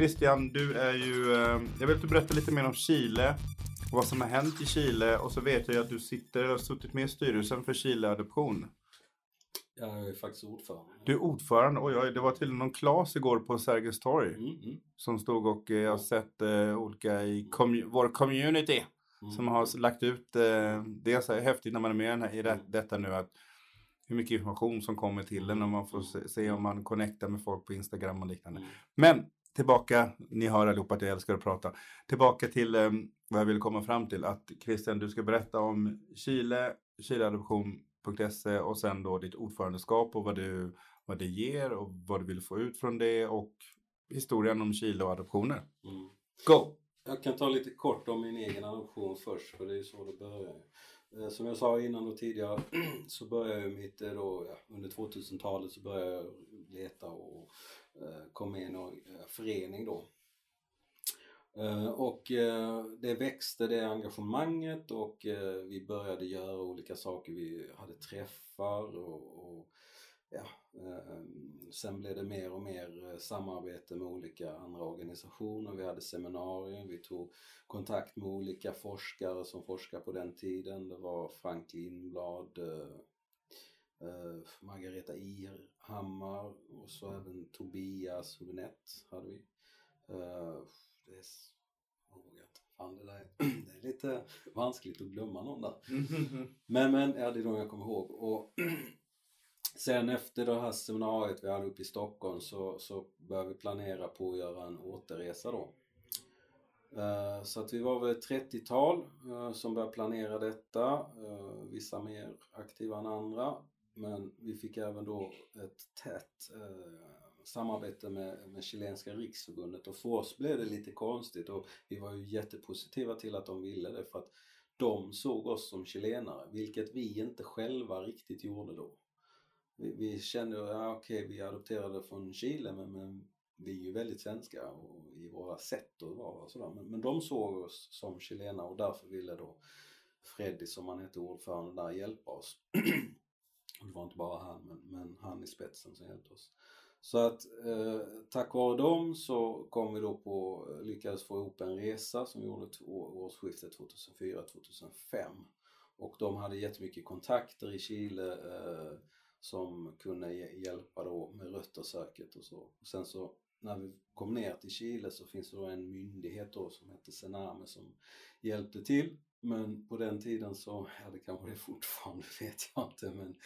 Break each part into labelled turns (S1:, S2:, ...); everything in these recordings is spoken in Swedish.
S1: Christian, du är ju... Eh, jag vill att du berättar lite mer om Chile. Och vad som har hänt i Chile. Och så vet jag att du sitter, har suttit med i styrelsen för Chile Adoption.
S2: Jag är faktiskt ordförande.
S1: Du är ordförande? Oj, oj, det var till någon Klas igår på Sergels torg.
S2: Mm, mm,
S1: Som stod och eh, jag har sett eh, olika i commu- vår community.
S2: mm.
S1: Som har lagt ut, eh, det är så här häftigt när man är med här- i det, detta nu att hur mycket information som kommer till en och man får se, se om man connectar med folk på Instagram och liknande.
S2: Mm.
S1: Men tillbaka, ni hör allihopa att jag älskar att prata. Tillbaka till eh, vad jag vill komma fram till. Att Christian, du ska berätta om Chile, chileadoption.se och sen då ditt ordförandeskap och vad, du, vad det ger och vad du vill få ut från det och historien om Chile och adoptioner.
S2: Mm.
S1: Go!
S2: Jag kan ta lite kort om min egen adoption först, för det är så det börjar. Eh, Som jag sa innan och tidigare så började jag mitt eh, då, ja, under 2000-talet så började jag leta och Eh, kom med i en eh, förening då. Eh, och det växte det engagemanget och vi började göra olika saker. Vi hade träffar och, och ja, sen blev det mer och mer samarbete med olika andra organisationer. Vi hade seminarier, vi tog kontakt med olika forskare som forskade på den tiden. Det var Frank Lindblad, Margareta Irhammar och så även Tobias Hubinett hade vi. Eh, det är, fan, det, där, det är lite vanskligt att glömma någon där. Men, men, ja det är de jag kommer ihåg. Och sen efter det här seminariet vi hade uppe i Stockholm så, så började vi planera på att göra en återresa då. Eh, Så att vi var väl ett 30-tal eh, som började planera detta. Eh, Vissa mer aktiva än andra. Men vi fick även då ett tätt eh, samarbete med, med Chilenska riksförbundet och för oss blev det lite konstigt och vi var ju jättepositiva till att de ville det för att de såg oss som chilenare, vilket vi inte själva riktigt gjorde då. Vi, vi kände, ja okej vi adopterade från Chile men, men vi är ju väldigt svenska och i våra sätt att vara och sådär. Men, men de såg oss som chilenare och därför ville då Freddy som han hette ordförande där hjälpa oss. Det var inte bara han men, men han i spetsen som hjälpte oss. Så att eh, tack vare dem så kom vi då på, eh, lyckades få ihop en resa som vi gjorde årsskiftet 2004-2005. Och de hade jättemycket kontakter i Chile eh, som kunde hjälpa då med röttersöket och så. Och sen så när vi kom ner till Chile så finns det då en myndighet då som heter Sename som hjälpte till. Men på den tiden så, ja det kanske det är fortfarande, vet jag inte men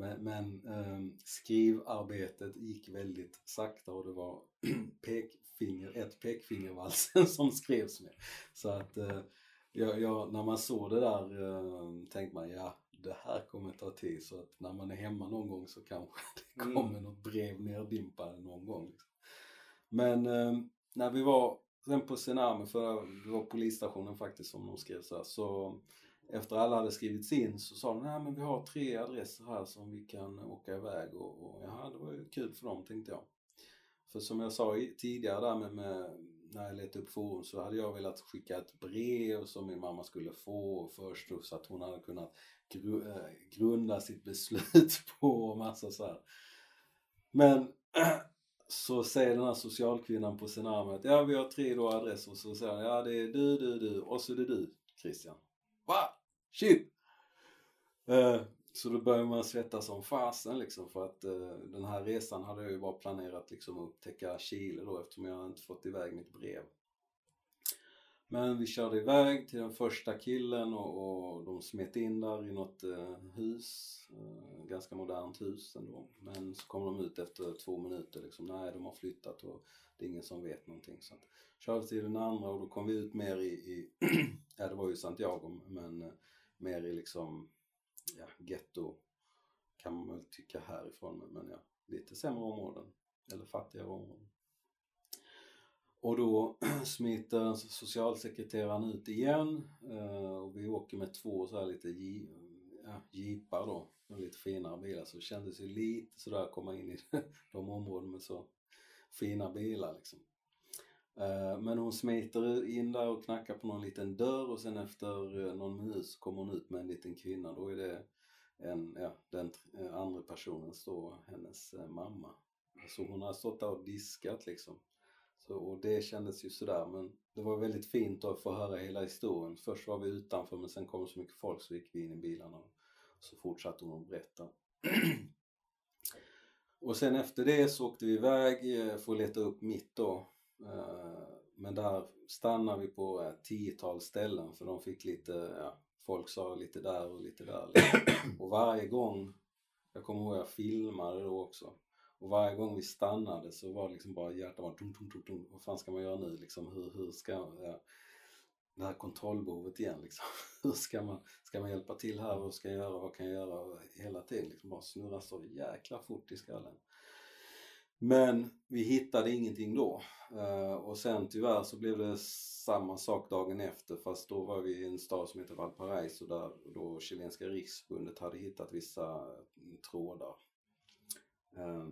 S2: men, men ehm, skrivarbetet gick väldigt sakta och det var pekfinger, ett pekfingervalsen som skrevs med. Så att eh, jag, jag, när man såg det där eh, tänkte man ja, det här kommer ta tid så att när man är hemma någon gång så kanske det
S1: Mm.
S2: kommer något brev nerdimpande någon gång. Liksom. Men eh, när vi var sen på Sename, för det var polisstationen faktiskt som de skrev så här, så efter alla hade skrivits in så sa de, nej men vi har tre adresser här som vi kan åka iväg och, och jaha, det var ju kul för dem tänkte jag. För som jag sa tidigare där med, med när jag letade upp forum så hade jag velat skicka ett brev som min mamma skulle få först så att hon hade kunnat gru, äh, grunda sitt beslut på och massa så här. Men så säger den här socialkvinnan på Sename att ja vi har tre då adresser och så säger han ja det är du, du, du och så är det du Christian. Va? Shit! Eh, så då börjar man svettas som fasen liksom för att eh, den här resan hade jag ju bara planerat liksom att upptäcka Chile då eftersom jag inte fått iväg mitt brev. Men vi körde iväg till den första killen och, och de smet in där i något eh, hus, eh, ganska modernt hus ändå. Men så kom de ut efter två minuter liksom, nej de har flyttat och det är ingen som vet någonting. Så att, körde till den andra och då kom vi ut mer i, i ja det var ju Santiago men eh, mer i liksom, ja getto kan man väl tycka härifrån men, men ja, lite sämre områden eller fattigare områden. Och då smiter socialsekreteraren ut igen eh, och vi åker med två så här lite ja, jeepar då, och lite finare bilar så det kändes ju lite sådär att komma in i de områden med så fina bilar liksom. Eh, men hon smiter in där och knackar på någon liten dörr och sen efter eh, någon minut så kommer hon ut med en liten kvinna. Då är det en, ja, den eh, andra personen så hennes mamma. Så hon har stått där och diskat liksom. Så och det kändes ju sådär men det var väldigt fint att få höra hela historien. Först var vi utanför men sen kom så mycket folk så gick vi in i bilarna. Och så fortsatte hon att berätta. och sen efter det så åkte vi iväg för att leta upp mitt då. Eh, men där stannade vi på ett tiotal ställen för de fick lite, ja, folk sa lite där och lite där. Och varje gång, jag kommer ihåg jag filmade då också, och varje gång vi stannade så var det liksom bara hjärtat bara tum, tum, tum, tum. Vad fan ska man göra nu liksom? Hur, hur ska ja, det här kontrollbehovet igen liksom. Hur ska man, ska man hjälpa till här? Vad ska jag göra? Vad kan jag göra? Hela tiden liksom bara snurra så jäkla fort i skallen. Men vi hittade ingenting då. Eh, och sen tyvärr så blev det samma sak dagen efter fast då var vi i en stad som heter Valparaiso där då chilenska riksförbundet hade hittat vissa mm, trådar. Eh,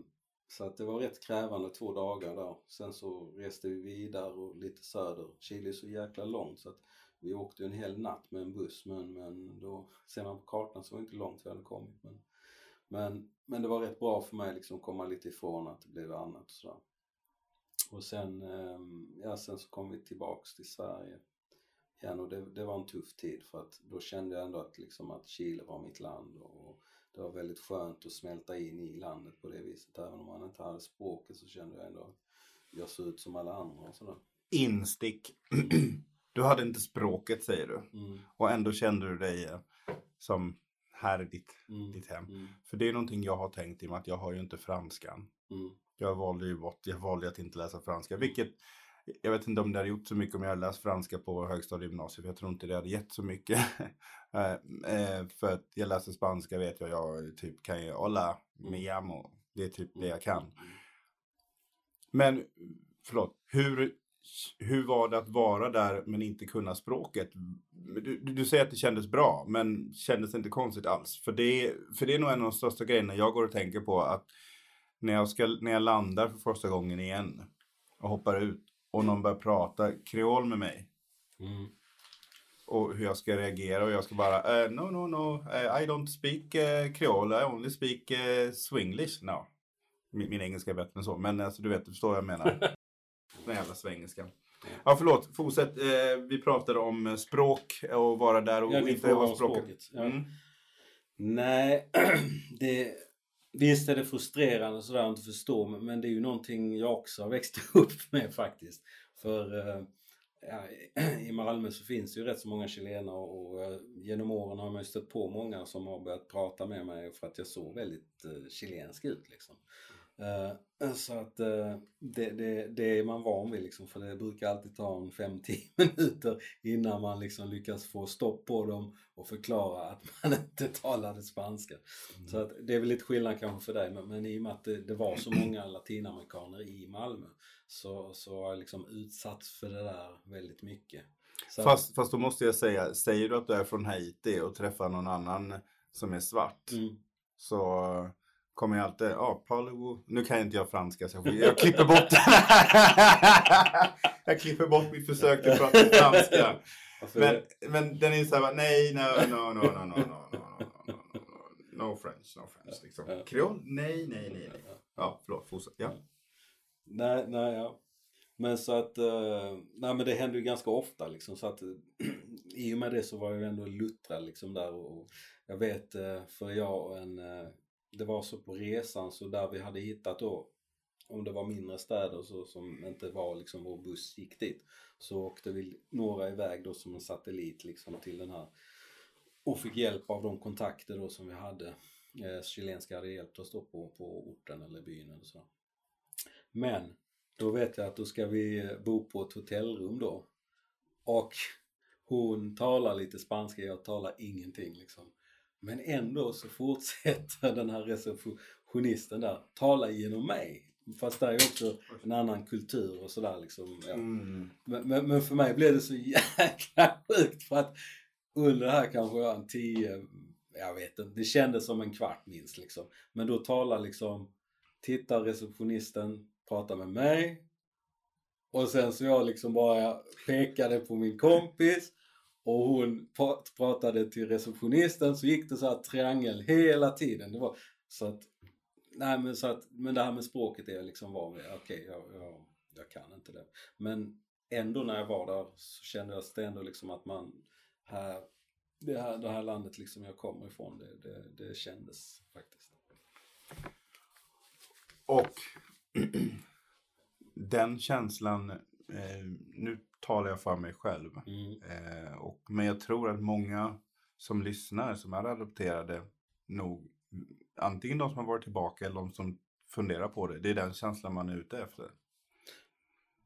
S2: så att det var rätt krävande två dagar där. Sen så reste vi vidare och lite söder. Chile är så jäkla långt så att vi åkte en hel natt med en buss men, men då ser man på kartan så var det inte långt vi hade kommit. Men, men, men det var rätt bra för mig liksom att komma lite ifrån att det blev annat och sådär. Och sen, ehm, ja sen så kom vi tillbaks till Sverige igen och det, det var en tuff tid för att då kände jag ändå att liksom att Chile var mitt land och det var väldigt skönt att smälta in i landet på det viset. Även om man inte hade språket så kände jag ändå att jag såg ut som alla andra och sådär.
S1: Instick. Du hade inte språket säger du.
S2: Mm.
S1: Och ändå kände du dig eh, som här i ditt,
S2: Mm.
S1: ditt hem.
S2: Mm.
S1: För det är någonting jag har tänkt i och med att jag har ju inte franskan.
S2: Mm.
S1: Jag valde ju bort, jag valde att inte läsa franska. Vilket, jag vet inte om det hade gjort så mycket om jag hade läst franska på högstadiegymnasiet. För jag tror inte det hade gett så mycket. Eh, eh, för att jag läser spanska vet jag, jag typ kan ju hola, me llamo. Det är typ det jag kan. Men, förlåt, hur, hur var det att vara där men inte kunna språket? Du, du säger att det kändes bra, men kändes det inte konstigt alls? För det, för det är nog en av de största grejerna jag går och tänker på att när jag, ska, när jag landar för första gången igen och hoppar ut och någon börjar prata kreol med mig
S2: Mm.
S1: och hur jag ska reagera och jag ska bara eh, no no no eh, I don't speak uh, kreol I only speak uh, swinglish no. Min, min engelska är bättre än så men alltså du vet du förstår vad jag menar. Den jävla svengelska. Ja förlåt, fortsätt. Eh, vi pratade om eh, språk och vara där och
S2: Ja,
S1: inte
S2: om
S1: språket.
S2: språket, ja.
S1: Mm.
S2: Nej, det, visst är det frustrerande sådär att inte förstå men- det är ju någonting jag också har växt upp med faktiskt. För eh, ja, i Malmö så finns det ju rätt så många chilenare och eh, genom åren har man ju stött på många som har börjat prata med mig för att jag såg väldigt chilensk ut liksom. Eh, så att eh, det, det, det är man van vid liksom för det brukar alltid ta en 5-10 minuter innan man liksom lyckas få stopp på dem och förklara att man inte talade spanska. Så att det är väl lite skillnad kanske för dig men, men i och med att det, det var så många latinamerikaner i Malmö så, så har jag liksom utsatts för det där väldigt mycket. Så,
S1: Fast, fast då måste jag säga, säger du att du är från Haiti och träffar någon annan som är svart
S2: mm,
S1: så kommer jag alltid, ja, oh, parlez Nu kan inte jag franska så jag, klipper bort Jag klipper bort mitt försök att prata franska. Men, men den är så här, nej, no, no, no, no, no, no, no, no, no, no, French, no French. Liksom. Kreol? Nej, nej, nej, nej. Ja, förlåt, fortsätt. Ja.
S2: Nej, nej, ja. Men så att, eh, nej men det händer ju ganska ofta liksom så att eh, i och med det så var jag ändå luttrad liksom där och, jag vet eh, för jag och en, eh, det var så på resan så där vi hade hittat då om det var mindre städer så, som inte var liksom vår buss gick dit så åkte vi några iväg då som en satellit liksom till den här och fick hjälp av de kontakter då som vi hade. Eh, chilenska hade hjälpt oss då på, på orten eller byn eller så. Men då vet jag att då ska vi bo på ett hotellrum då. Och hon talar lite spanska, jag talar ingenting liksom. Men ändå så fortsätter den här receptionisten där tala genom mig. Fast det är också en annan kultur och sådär liksom. Ja.
S1: Mm.
S2: Men, men, men för mig blev det så jäkla sjukt för att under det här kanske jag en tio, jag vet inte, det kändes som en kvart minst liksom. Men då talar liksom, tittar receptionisten, pratar med mig och sen så jag liksom bara pekade på min kompis och hon pratade till receptionisten så gick det så här triangel hela tiden. Det var så att, nej men så att, men det här med språket är jag liksom van vid. Okej, jag, jag, jag kan inte det. Men ändå när jag var där så kände jag det ändå liksom att man här, det här, det här landet liksom jag kommer ifrån, det, det, det kändes faktiskt.
S1: Och den känslan, eh, nu talar jag för mig själv,
S2: Mm.
S1: eh, och, men jag tror att många som lyssnar som är adopterade nog, antingen de som har varit tillbaka eller de som funderar på det, det är den känslan man är ute efter.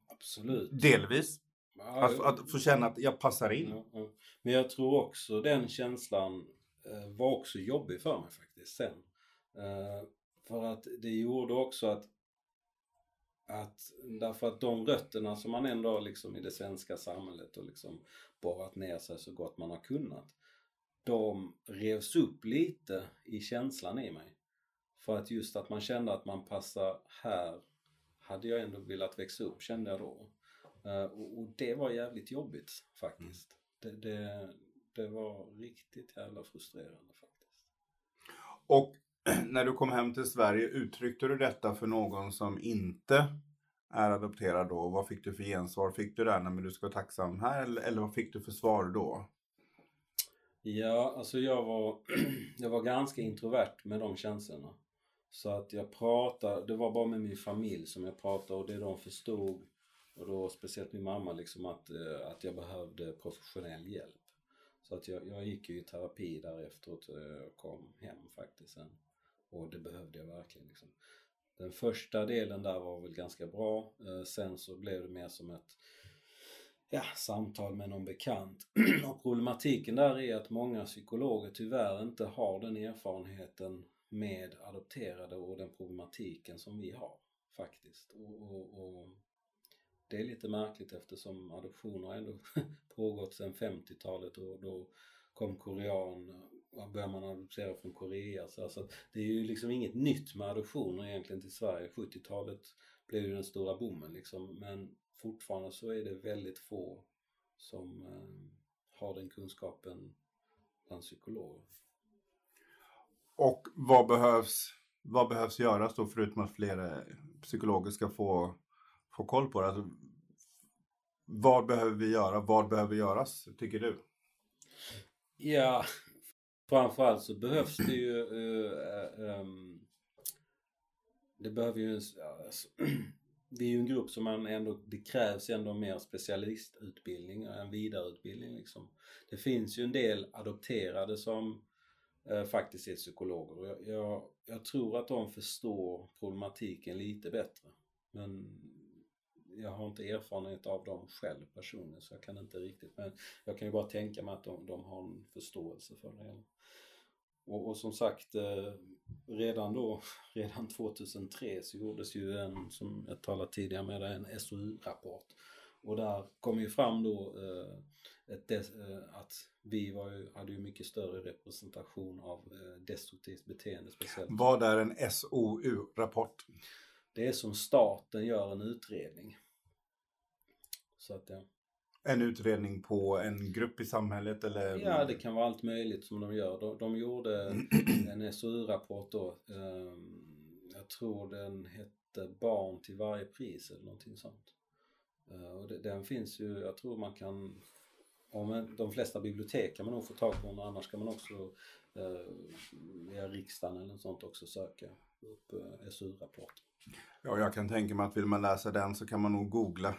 S2: Absolut.
S1: Delvis,
S2: Ja,
S1: att, att få känna att jag passar in.
S2: Ja, ja. Men jag tror också den känslan eh, var också jobbig för mig faktiskt sen. Eh, för att det gjorde också att, att därför att de rötterna som man ändå har liksom i det svenska samhället och liksom borrat ner sig så gott man har kunnat. De revs upp lite i känslan i mig. För att just att man kände att man passar här hade jag ändå velat växa upp kände jag då. Eh, och, det var jävligt jobbigt faktiskt. Det, det, det var riktigt jävla frustrerande faktiskt.
S1: Och när du kom hem till Sverige, uttryckte du detta för någon som inte är adopterad då? Vad fick du för gensvar? Fick du det här, men du ska vara tacksam här? Eller, eller vad fick du för svar då?
S2: Ja, alltså jag var, jag var ganska introvert med de känslorna. Så att jag pratade, det var bara med min familj som jag pratade och det de förstod och då speciellt min mamma liksom att, eh, att jag behövde professionell hjälp. Så att jag, jag gick ju i terapi därefter eh, och kom hem faktiskt sen. Och det behövde jag verkligen liksom. Den första delen där var väl ganska bra. Eh, sen så blev det mer som ett ja, samtal med någon bekant. och problematiken där är att många psykologer tyvärr inte har den erfarenheten med adopterade och den problematiken som vi har faktiskt. Och, och, och det är lite märkligt eftersom adoptioner har ändå pågått sedan 50-talet och då kom korean och började man adoptera från Korea. Så alltså, det är ju liksom inget nytt med adoptioner egentligen till Sverige. 70-talet blev ju den stora boomen liksom. Men fortfarande så är det väldigt få som eh, har den kunskapen bland psykologer.
S1: Och vad behövs, vad behövs göras då förutom att fler psykologer ska få, få koll på det? Alltså, vad behöver vi göra? Vad behöver göras, tycker du?
S2: Ja, framförallt så behövs det ju eh, eh ehm, det behöver ju alltså, det är ju en grupp som man ändå, det krävs ändå mer specialistutbildning, en vidareutbildning liksom. Det finns ju en del adopterade som eh, faktiskt är psykologer jag, jag, jag tror att de förstår problematiken lite bättre. Men jag har inte erfarenhet av dem själv personligen så jag kan inte riktigt men jag kan ju bara tänka mig att de, de har en förståelse för det. Och, och som sagt eh, redan då, redan 2003 så gjordes ju en, som jag talade tidigare med, en SOU-rapport. Och där kom ju fram då eh, des, eh, att vi var ju, hade ju mycket större representation av eh, destruktivt beteende speciellt.
S1: Vad är en SOU-rapport?
S2: Det är som staten gör en utredning. Så att ja.
S1: En utredning på en grupp i samhället eller?
S2: Ja, det kan vara allt möjligt som de gör. De, de gjorde en SOU-rapport då. ehm, jag tror den hette Barn till varje pris eller någonting sånt. Eh, och den finns ju, jag tror man kan om de flesta bibliotek kan man nog få tag på den, annars kan man också eh, via riksdagen eller något sånt också söka upp eh, SOU-rapporter.
S1: Ja, jag kan tänka mig att vill man läsa den så kan man nog googla.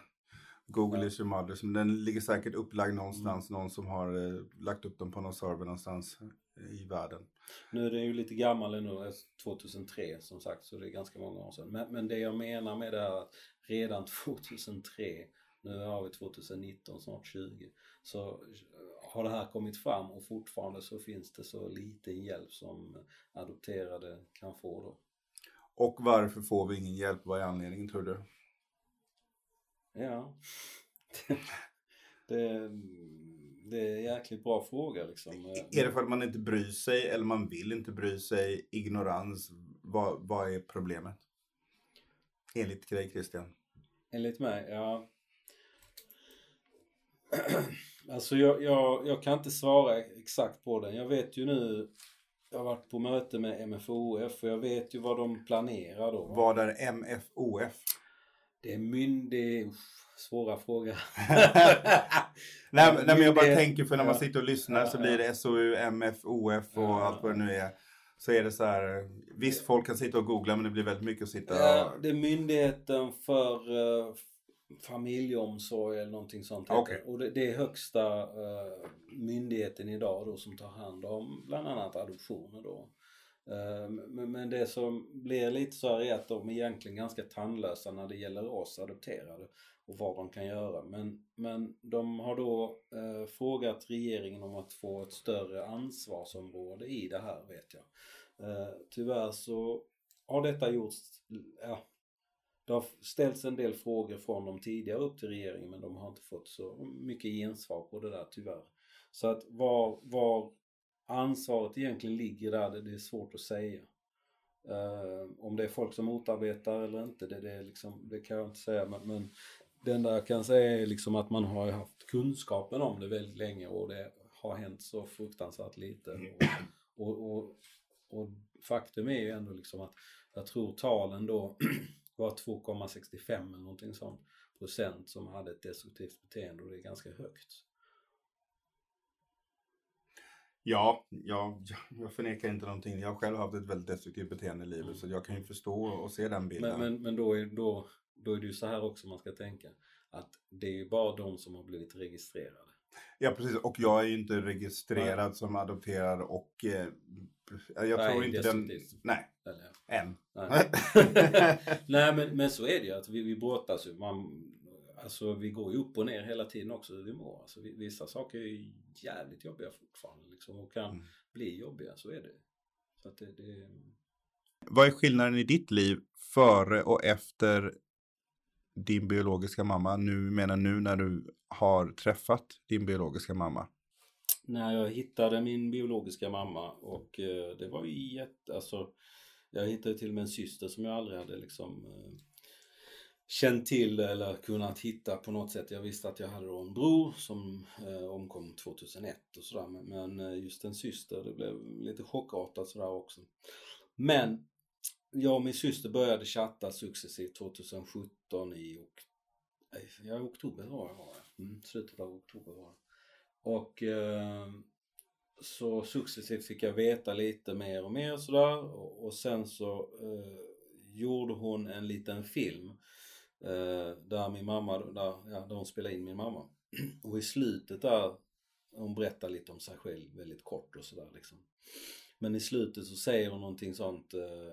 S1: Google is your mother. Så Den ligger säkert upplagd någonstans. Någon som har eh, lagt upp den på någon server någonstans eh, i världen.
S2: Nu är den ju lite gammal nu, 2003 som sagt, så det är ganska många år sedan. Men, men det jag menar med det är att redan 2003, nu har vi 2019, snart 20, så har det här kommit fram och fortfarande så finns det så liten hjälp som adopterade kan få då.
S1: Och varför får vi ingen hjälp? Vad är anledningen tror du?
S2: Ja, det, det är en jäkligt bra fråga liksom.
S1: Är det för att man inte bryr sig eller man vill inte bry sig? Ignorans? Vad, vad är problemet? Enligt dig Christian.
S2: Enligt mig, ja. Alltså jag, jag, jag kan inte svara exakt på den. Jag vet ju nu, jag har varit på möte med MFOF och jag vet ju vad de planerar då.
S1: Vad är MFOF?
S2: Det är myndig... Svåra frågor.
S1: nej, nej, men jag bara tänker för när man sitter och lyssnar
S2: Ja,
S1: så blir det SOU, MF, OF och
S2: Ja.
S1: allt vad det nu är. Så är det så här, visst folk kan sitta och googla men det blir väldigt mycket att sitta
S2: Ja, det är Myndigheten för uh, familjeomsorg eller någonting sånt. det. Och det, det är högsta eh, myndigheten idag då som tar hand om bland annat adoptioner då. Ehm, men, men det som blir lite så här är att de är egentligen ganska tandlösa när det gäller oss adopterade och vad de kan göra. Men, men de har då eh, frågat regeringen om att få ett större ansvarsområde i det här vet jag. Eh, tyvärr så har detta gjorts, ja, det har ställts en del frågor från dem tidigare upp till regeringen men de har inte fått så mycket gensvar på det där tyvärr. Så att var, var ansvaret egentligen ligger där, det, är svårt att säga. Eh, om det är folk som motarbetar eller inte, det, det, är liksom, det kan jag inte säga. Men, men det enda jag kan säga är liksom att man har haft kunskapen om det väldigt länge och det har hänt så fruktansvärt lite. Och, och, och, och faktum är ju ändå liksom att jag tror talen då var 2,65 eller någonting sånt procent som hade ett destruktivt beteende och det är ganska högt.
S1: Ja, ja, jag förnekar inte någonting. Jag har själv haft ett väldigt destruktivt beteende i livet så jag kan ju förstå och se den bilden.
S2: Men, men, men då, är, då, då är det ju så här också man ska tänka. Att det är ju bara de som har blivit registrerade.
S1: Ja, precis. Och jag är ju inte registrerad som adopterad och eh, jag
S2: Nej,
S1: tror inte den... Nej,
S2: Eller,
S1: än.
S2: nej, nej men, men så är det ju att vi, vi brottas ju. Man, alltså vi går ju upp och ner hela tiden också hur vi mår. Alltså, vi- vissa saker är jävligt jobbiga fortfarande liksom, och kan
S1: Mm.
S2: bli jobbiga, så är det. Så att det, det
S1: Vad är skillnaden i ditt liv före och efter din biologiska mamma? Nu menar nu när du har träffat din biologiska mamma.
S2: när jag hittade min biologiska mamma och eh, det var ju jätte, alltså jag hittade till och med en syster som jag aldrig hade liksom eh, känt till eller kunnat hitta på något sätt. Jag visste att jag hade då en bror som eh, omkom 2001 och sådär men, men eh, just en syster, det blev lite chockartat sådär också. Men jag och min syster började chatta successivt 2017 i ok ja, i oktober var det, var det. Mm, slutet av oktober var det. Och eh, så successivt fick jag veta lite mer och mer sådär och, och sen så eh, gjorde hon en liten film eh, Eh, där min mamma, där, ja, där hon spelade in min mamma. Och i slutet där, hon berättar lite om sig själv väldigt kort och sådär liksom. Men i slutet så säger hon någonting sånt, eh,